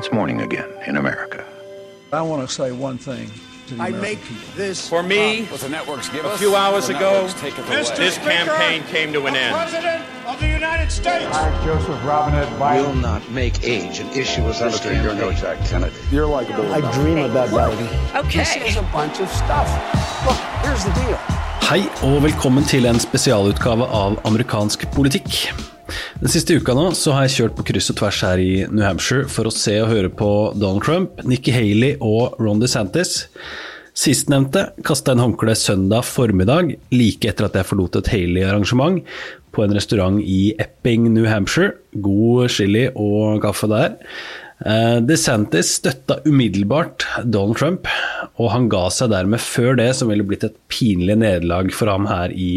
it's morning again in America. I want to say one thing. I make this For me, What the networks give a us, few hours ago, networks take it this campaign came to an end. President of the United States. I, Joseph Robinette will Biden. not make age an issue with this Senator, you're no. Jack Kennedy. You're likable. I dream about Biden. This is a bunch of stuff. Look, here's the deal. Hei og velkommen til en spesialutgave av amerikansk politikk. Den siste uka nå så har jeg kjørt på kryss og tvers her i New Hampshire for å se og høre på Donald Trump, Nikki Haley og Ron DeSantis. Sistnevnte kasta en håndkle søndag formiddag, like etter at jeg forlot et Haley-arrangement på en restaurant i Epping, New Hampshire. God chili og kaffe der. Eh, DeSantis støtta umiddelbart Donald Trump, og han ga seg dermed før det som ville blitt et pinlig nederlag for ham her i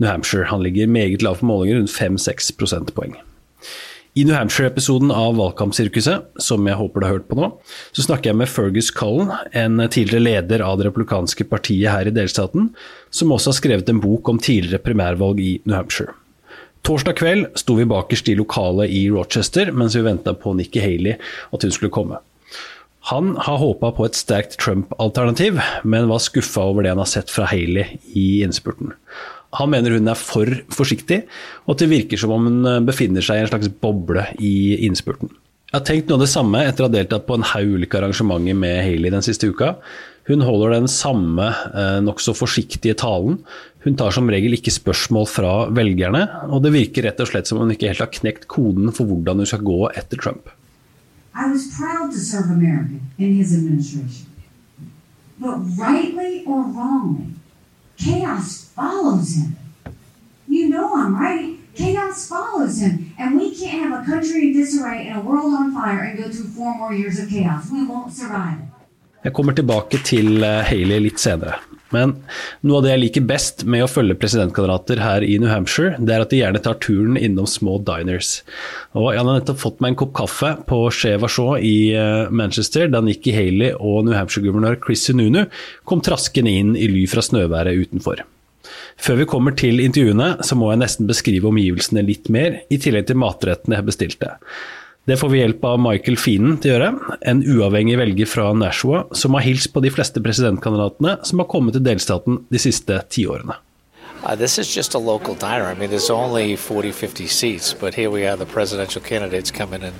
New Hampshire. Han ligger meget lav på målinger, rundt 5-6 prosentpoeng. I New Hampshire-episoden av Valgkampsirkuset, som jeg håper du har hørt på nå, så snakker jeg med Fergus Cullen, en tidligere leder av det republikanske partiet her i delstaten, som også har skrevet en bok om tidligere primærvalg i New Hampshire. Torsdag kveld sto vi bakerst i lokalet i Rochester mens vi venta på Nikki Haley at hun skulle komme. Han har håpa på et sterkt Trump-alternativ, men var skuffa over det han har sett fra Haley i innspurten. Han mener hun er for forsiktig, og at det virker som om hun befinner seg i en slags boble i innspurten. Jeg har tenkt noe av det samme etter å ha deltatt på en haug ulike arrangementer med Haley den siste uka. Hun holder den samme eh, nokså forsiktige talen. Hun tar som regel ikke spørsmål fra velgerne, og det virker rett og slett som om hun ikke helt har knekt koden for hvordan hun skal gå etter Trump. I was proud to serve America in his administration. But rightly or wrongly, chaos follows him. You know I'm right. Chaos follows him. And we can't have a country in disarray and a world on fire and go through four more years of chaos. We won't survive. Jeg kommer tilbake til eh, Haley litt senere. Men noe av det jeg liker best med å følge presidentkandidater her i New Hampshire, det er at de gjerne tar turen innom små diners. Og jeg har nettopp fått meg en kopp kaffe på Chez Vachon i eh, Manchester da Nikki Haley og New Hampshire-guvernør Chris Sununu kom traskende inn i ly fra snøværet utenfor. Før vi kommer til intervjuene, så må jeg nesten beskrive omgivelsene litt mer, i tillegg til matrettene jeg bestilte. Det får vi hjelp av Michael Feenan til å gjøre, en uavhengig velger fra Nashua som har hilst på de fleste presidentkandidatene som har kommet til delstaten de siste tiårene. Uh, this is just a local diner. I mean, there's only 40, 50 seats, but here we have the presidential candidates come in and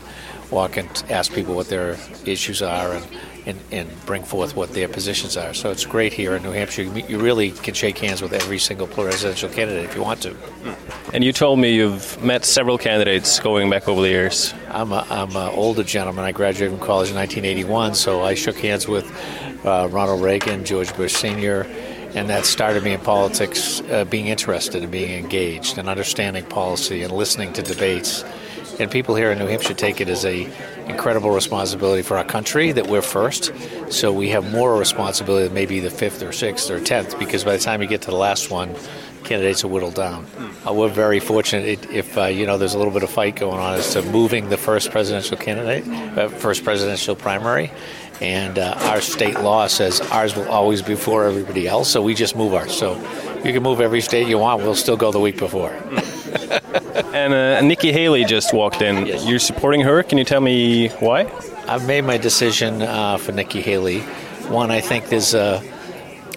walk and ask people what their issues are and, and, and bring forth what their positions are. So it's great here in New Hampshire. You, you really can shake hands with every single presidential candidate if you want to. And you told me you've met several candidates going back over the years. I'm a, I'm an older gentleman. I graduated from college in 1981, so I shook hands with uh, Ronald Reagan, George Bush Sr., and that started me in politics, uh, being interested and being engaged and understanding policy and listening to debates. And people here in New Hampshire take it as a incredible responsibility for our country that we're first. So we have more responsibility than maybe the fifth or sixth or tenth, because by the time you get to the last one, candidates are whittled down. Uh, we're very fortunate if uh, you know there's a little bit of fight going on as to moving the first presidential candidate, uh, first presidential primary, and uh, our state law says ours will always be before everybody else. So we just move ours. So you can move every state you want. We'll still go the week before. And uh, Nikki Haley just walked in. You're supporting her. Can you tell me why? I've made my decision uh, for Nikki Haley. One, I think there's a,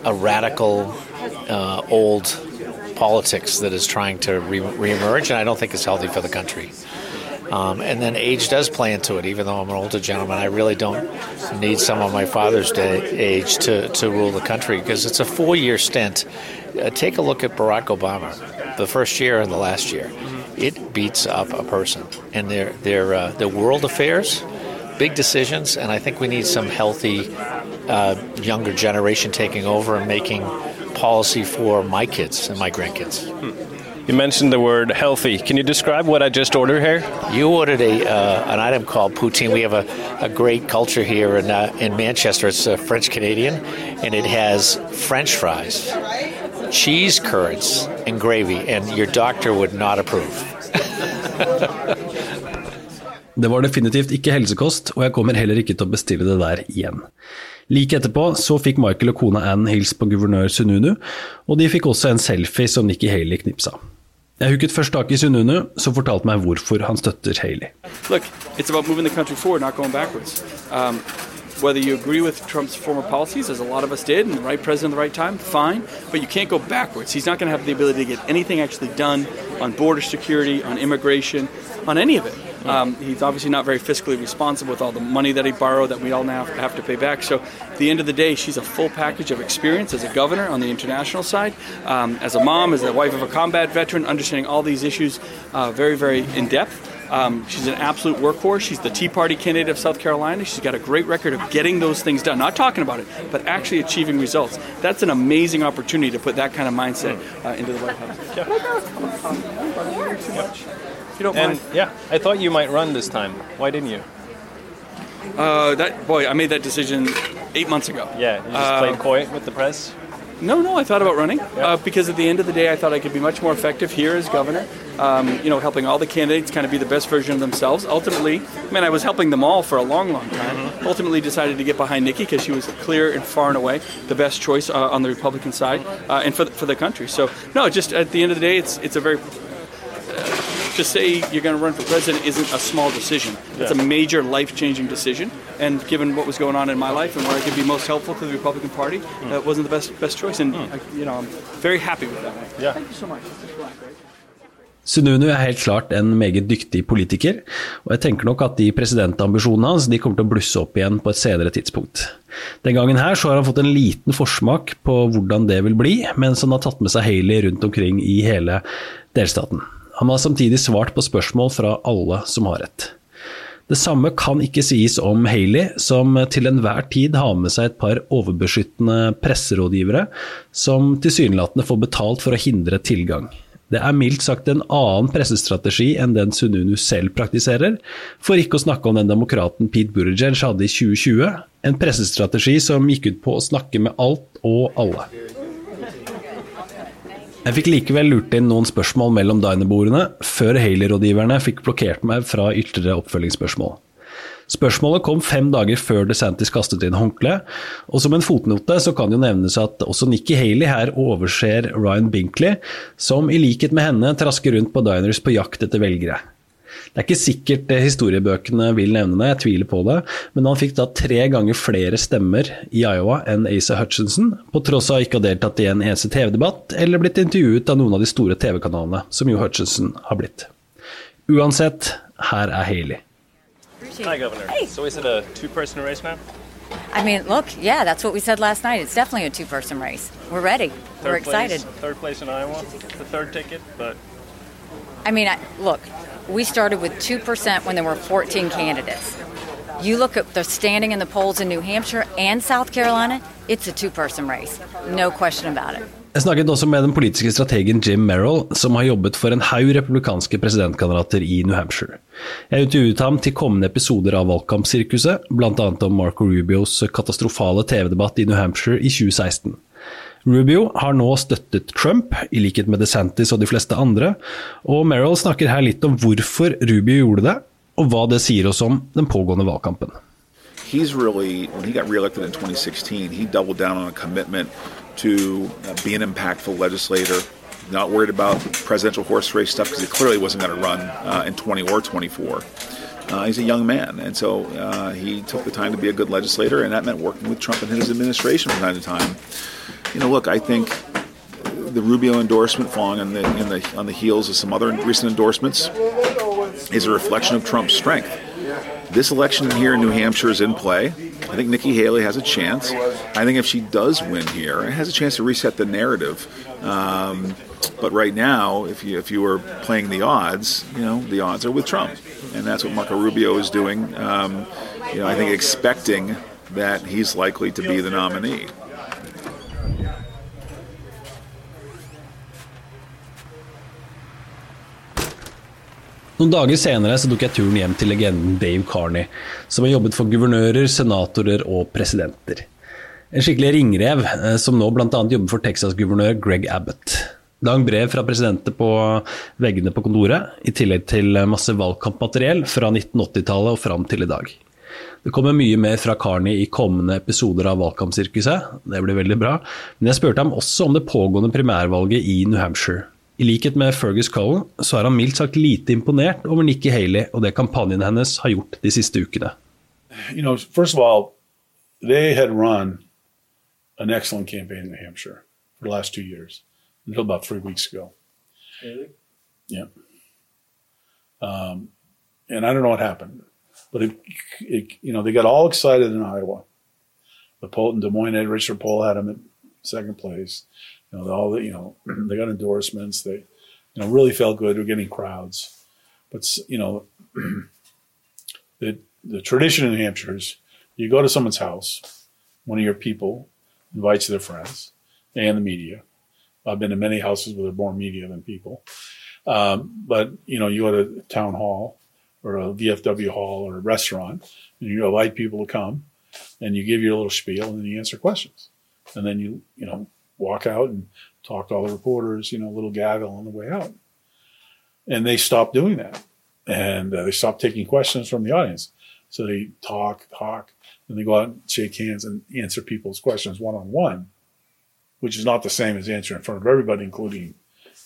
a radical, uh, old politics that is trying to re- reemerge, and I don't think it's healthy for the country. Um, and then age does play into it. Even though I'm an older gentleman, I really don't need some of my father's day age to, to rule the country because it's a four year stint. Uh, take a look at Barack Obama, the first year and the last year. It beats up a person, and their their uh, their world affairs, big decisions, and I think we need some healthy uh, younger generation taking over and making policy for my kids and my grandkids. You mentioned the word healthy. Can you describe what I just ordered here? You ordered a uh, an item called poutine. We have a, a great culture here in uh, in Manchester. It's uh, French Canadian, and it has French fries, cheese curds, and gravy. And your doctor would not approve. Det var definitivt ikke helsekost, og jeg kommer heller ikke til å bestille det der igjen. Like etterpå så fikk Michael og kona Ann hils på guvernør Sununu, og de fikk også en selfie som Nikki Haley knipsa. Jeg hooket først tak i Sununu, som fortalte meg hvorfor han støtter Haley. Look, forward. Um, whether you agree with Trump's former policies, as a lot of us did, and the right president at the right time, fine. But you can't go backwards. He's not going to have the ability to get anything actually done on border security, on immigration, on any of it. Um, he's obviously not very fiscally responsible with all the money that he borrowed that we all now have to pay back. So, at the end of the day, she's a full package of experience as a governor on the international side, um, as a mom, as the wife of a combat veteran, understanding all these issues uh, very, very in depth. Um, she's an absolute workhorse. She's the Tea Party candidate of South Carolina. She's got a great record of getting those things done, not talking about it, but actually achieving results. That's an amazing opportunity to put that kind of mindset uh, into the White House. You don't And mind. yeah, I thought you might run this time. Why didn't you? Uh, that boy, I made that decision eight months ago. Yeah, you just Uh, played coy with the press. No, no, I thought about running uh, because at the end of the day, I thought I could be much more effective here as governor. Um, you know, helping all the candidates kind of be the best version of themselves. Ultimately, I mean, I was helping them all for a long, long time. Ultimately, decided to get behind Nikki because she was clear and far and away the best choice uh, on the Republican side uh, and for the, for the country. So, no, just at the end of the day, it's it's a very to say you're going to run for president isn't a small decision. It's a major life-changing decision. And given what was going on in my life and where I could be most helpful to the Republican Party, that wasn't the best best choice. And I, you know, I'm very happy with that. Yeah. Thank you so much. Sununu er helt klart en meget dyktig politiker, og jeg tenker nok at de presidentambisjonene hans de kommer til å blusse opp igjen på et senere tidspunkt. Den gangen her så har han fått en liten forsmak på hvordan det vil bli, mens han har tatt med seg Haley rundt omkring i hele delstaten. Han har samtidig svart på spørsmål fra alle som har rett. Det samme kan ikke sies om Haley, som til enhver tid har med seg et par overbeskyttende presserådgivere, som tilsynelatende får betalt for å hindre tilgang. Det er mildt sagt en annen pressestrategi enn den Sununu selv praktiserer, for ikke å snakke om den demokraten Pete Buttigieg hadde i 2020, en pressestrategi som gikk ut på å snakke med alt og alle. Jeg fikk likevel lurt inn noen spørsmål mellom dinebordene, før Haley-rådgiverne fikk blokkert meg fra ytterligere oppfølgingsspørsmål. Spørsmålet kom fem dager før DeSantis kastet inn håndkleet, og som en fotnote så kan jo nevnes at også Nikki Haley her overser Ryan Binkley, som i likhet med henne trasker rundt på diners på jakt etter velgere. Det er ikke sikkert historiebøkene vil nevne det, jeg tviler på det, men han fikk da tre ganger flere stemmer i Iowa enn Asa Hutchinson, på tross av ikke å ha deltatt i en eneste TV-debatt eller blitt intervjuet av noen av de store TV-kanalene, som jo Hutchinson har blitt. Uansett, her er Haley. Hi, Governor. So is it a two-person race now? I mean, look, yeah, that's what we said last night. It's definitely a two person race. We're ready. We're excited. Place, third place in Iowa, the third ticket, but I mean, I, look, we started with 2% when there were 14 candidates. You look at the standing in the polls in New Hampshire and South Carolina, it's a two person race. No question about it. Jeg snakket også med den politiske strategen Jim Merrill, som har jobbet for en haug republikanske presidentkandidater i New Hampshire. Jeg intervjuet ham til kommende episoder av Valgkampsirkuset, bl.a. om Marco Rubios katastrofale TV-debatt i New Hampshire i 2016. Rubio har nå støttet Trump, i likhet med DeSantis og de fleste andre, og Merrill snakker her litt om hvorfor Rubio gjorde det, og hva det sier oss om den pågående valgkampen. He's really, when he got reelected in 2016, he doubled down on a commitment to uh, be an impactful legislator, not worried about presidential horse race stuff because he clearly wasn't going to run uh, in 20 or 24. Uh, he's a young man, and so uh, he took the time to be a good legislator, and that meant working with Trump and his administration from time to time. You know, look, I think the Rubio endorsement, following on the, the on the heels of some other recent endorsements, is a reflection of Trump's strength. This election here in New Hampshire is in play. I think Nikki Haley has a chance. I think if she does win here, it has a chance to reset the narrative. Um, but right now, if you if you were playing the odds, you know the odds are with Trump, and that's what Marco Rubio is doing. Um, you know, I think expecting that he's likely to be the nominee. Noen dager senere så tok jeg turen hjem til legenden Dave Carney, som har jobbet for guvernører, senatorer og presidenter. En skikkelig ringrev, eh, som nå bl.a. jobber for Texas-guvernør Greg Abbott. Lang brev fra presidenter på veggene på kontoret, i tillegg til masse valgkampmateriell fra 1980-tallet og fram til i dag. Det kommer mye mer fra Carney i kommende episoder av Valgkampsirkuset, det blir veldig bra, men jeg spurte ham også om det pågående primærvalget i New Hampshire. I likhet med Fergus Cullen så er han mildt sagt lite imponert over Nikki Haley og det kampanjen hennes har gjort de siste ukene. You know, first of all, they had run an excellent campaign in New Hampshire for the last two years until about three weeks ago. Yeah. Um, and I don't know what happened, but it, it, you know, they got all excited in Iowa. The poll in Des Moines, Ed Richard Poll had him in second place. You know, all the, you know, they got endorsements. They, you know, really felt good. They're getting crowds, but you know, the the tradition in New Hampshire is you go to someone's house, one of your people invites their friends and the media. I've been to many houses where there are more media than people. Um, but you know, you go to a town hall or a VFW hall or a restaurant, and you invite people to come, and you give your little spiel, and then you answer questions, and then you you know walk out and talk to all the reporters, you know, a little gaggle on the way out, and they stopped doing that, and uh, they stopped taking questions from the audience, so they talk, talk, and they go out and shake hands and answer people's questions one on one, which is not the same as answering in front of everybody, including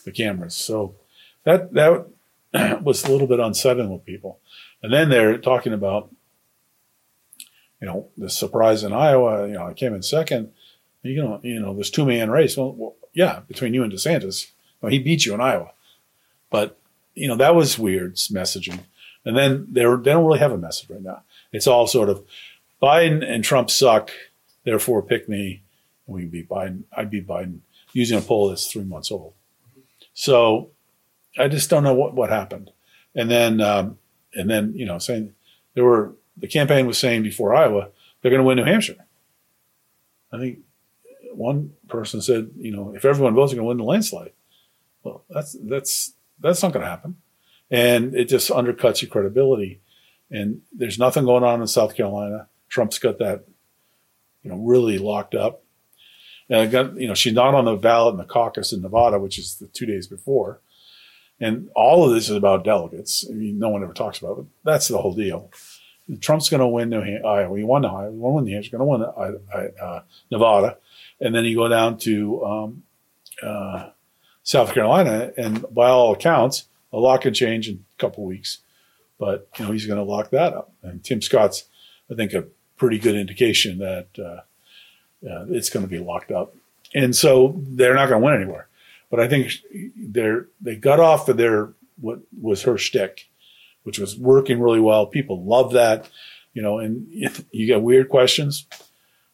the cameras. So that that was a little bit unsettling with people. And then they're talking about, you know, the surprise in Iowa. You know, I came in second. You know, you know, this two man race. Well, well, yeah, between you and DeSantis, well, he beat you in Iowa, but you know that was weird messaging. And then they're they don't really have a message right now. It's all sort of Biden and Trump suck, therefore pick me. And we beat Biden. I beat Biden using a poll that's three months old. So I just don't know what, what happened. And then, um, and then, you know, saying there were, the campaign was saying before Iowa, they're going to win New Hampshire. I think one person said, you know, if everyone votes, you're going to win the landslide. Well, that's, that's, that's not going to happen. And it just undercuts your credibility. And there's nothing going on in South Carolina. Trump's got that, you know, really locked up. And got, you know, she's not on the ballot in the caucus in Nevada, which is the two days before. And all of this is about delegates. I mean, no one ever talks about it. That's the whole deal. Trump's going to win New Hampshire. Iowa. He won Iowa. He won New Hampshire. Going to win uh, uh, Nevada, and then you go down to um, uh, South Carolina, and by all accounts, a lot can change in a couple weeks. But you know he's going to lock that up. And Tim Scott's, I think, a pretty good indication that uh, uh, it's going to be locked up. And so they're not going to win anywhere. But I think they're they got off of their what was her shtick, which was working really well. People love that, you know. And you get weird questions.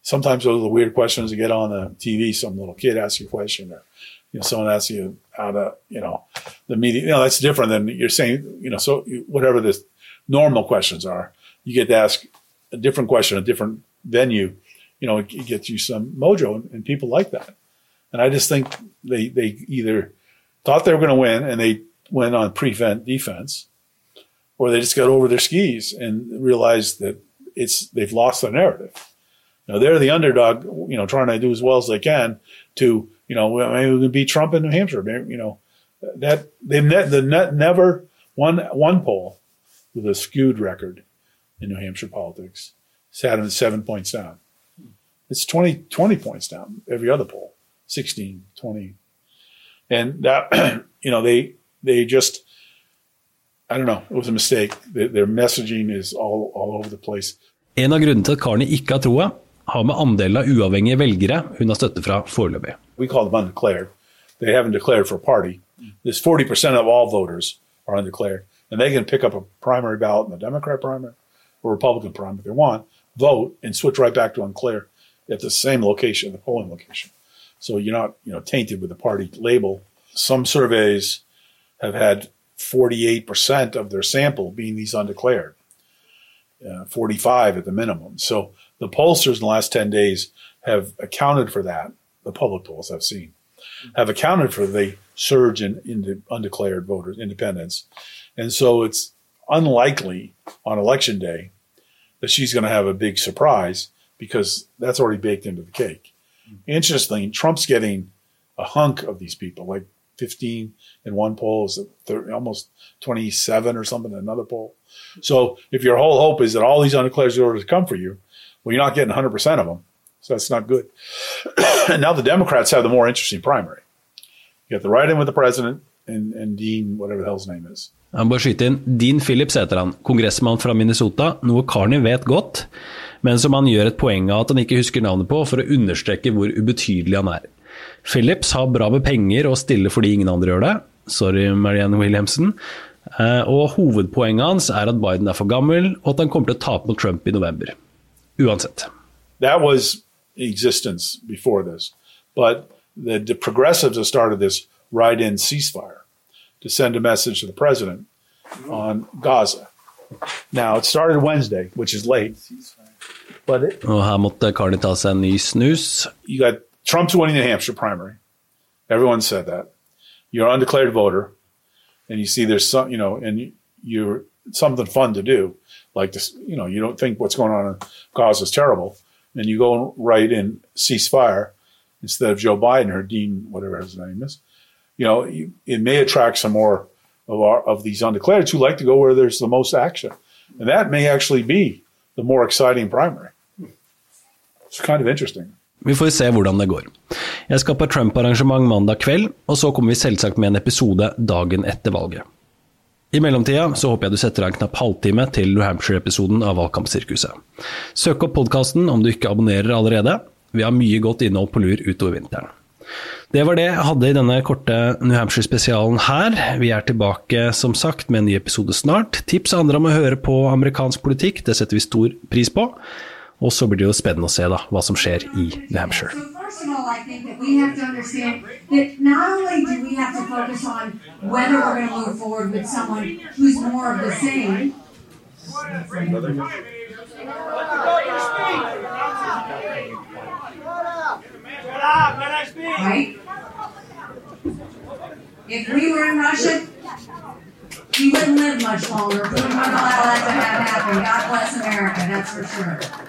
Sometimes those are the weird questions you get on the TV. Some little kid asks you a question, or you know, someone asks you how to, you know, the media. You know, that's different than you're saying. You know, so whatever the normal questions are, you get to ask a different question, a different venue. You know, it gets you some mojo, and, and people like that. And I just think they they either thought they were going to win and they went on prevent defense, or they just got over their skis and realized that it's they've lost their narrative. Now they're the underdog, you know, trying to do as well as they can to, you know, maybe we can beat Trump in New Hampshire. Maybe, you know, that they've net, the never won one poll with a skewed record in New Hampshire politics. Sat him seven points down. It's 20, 20 points down every other poll. 16, 20. And that, you know, they, they just, I don't know, it was a mistake. Their, messaging is all, all over the place. En av grunnene til at Carney ikke har troa, har med andelen av uavhengige velgere hun har støtte fra foreløpig. We call them undeclared. They haven't declared for a party. There's 40% of all voters are undeclared. And they can pick up a primary ballot in the Democrat primary or Republican primary if they want, vote, and switch right back to unclear at the same location, the polling location. So you're not, you know, tainted with the party label. Some surveys have had 48% of their sample being these undeclared, uh, 45 at the minimum. So the pollsters in the last 10 days have accounted for that. The public polls I've seen have accounted for the surge in, in the undeclared voters, independents. And so it's unlikely on election day that she's going to have a big surprise because that's already baked into the cake. Interesting, Trump's getting a hunk of these people, like 15 in one poll, is 30, almost 27 or something in another poll. So if your whole hope is that all these undeclared voters come for you, well, you're not getting 100% of them. So that's not good. and now the Democrats have the more interesting primary. You got the right in with the president, and, and Dean, whatever skyte inn. Dean Phillips heter han, kongressmann fra Minnesota, noe Carney vet godt, men som han gjør et poeng av at han ikke husker navnet på for å understreke hvor ubetydelig han er. Phillips har bra med penger og stiller fordi ingen andre gjør det. Sorry, Marianne Williamson. Eh, Og hovedpoenget hans er at Biden er for gammel, og at han kommer til å tape mot Trump i november. Uansett. That was existence before this, but the, the progressives have started this write-in ceasefire to send a message to the president on Gaza. Now it started Wednesday, which is late, but it, Og her måtte Carney ta seg en ny snus. you got Trump's winning the Hampshire primary. Everyone said that. You're an undeclared voter, and you see there's some, you know, and you're something fun to do, like this. You know, you don't think what's going on in Gaza is terrible, and you go write in ceasefire instead of Joe Biden or Dean, whatever his name is. You know, you, it may attract some more of our of these undeclareds who like to go where there's the most action, and that may actually be the more exciting primary. It's kind of interesting. Vi får se hvordan det går. Jeg skal på Trump-arrangement mandag kveld, og så kommer vi selvsagt med en episode dagen etter valget. I mellomtida så håper jeg du setter av en knapp halvtime til New Hampshire-episoden av Valgkampsirkuset. Søk opp podkasten om du ikke abonnerer allerede. Vi har mye godt innhold på lur utover vinteren. Det var det jeg hadde i denne korte New Hampshire-spesialen her. Vi er tilbake som sagt med en ny episode snart. Tips andre om å høre på amerikansk politikk, det setter vi stor pris på. Og så blir det jo spennende å se da, hva som skjer i New Hampshire. First of all, I think that we have to understand that not only do we have to focus on whether we're going to move forward with someone who's more of the same. Right? If we were in Russia, he wouldn't live much longer. We wouldn't allow that to happen. God bless America, that's for sure.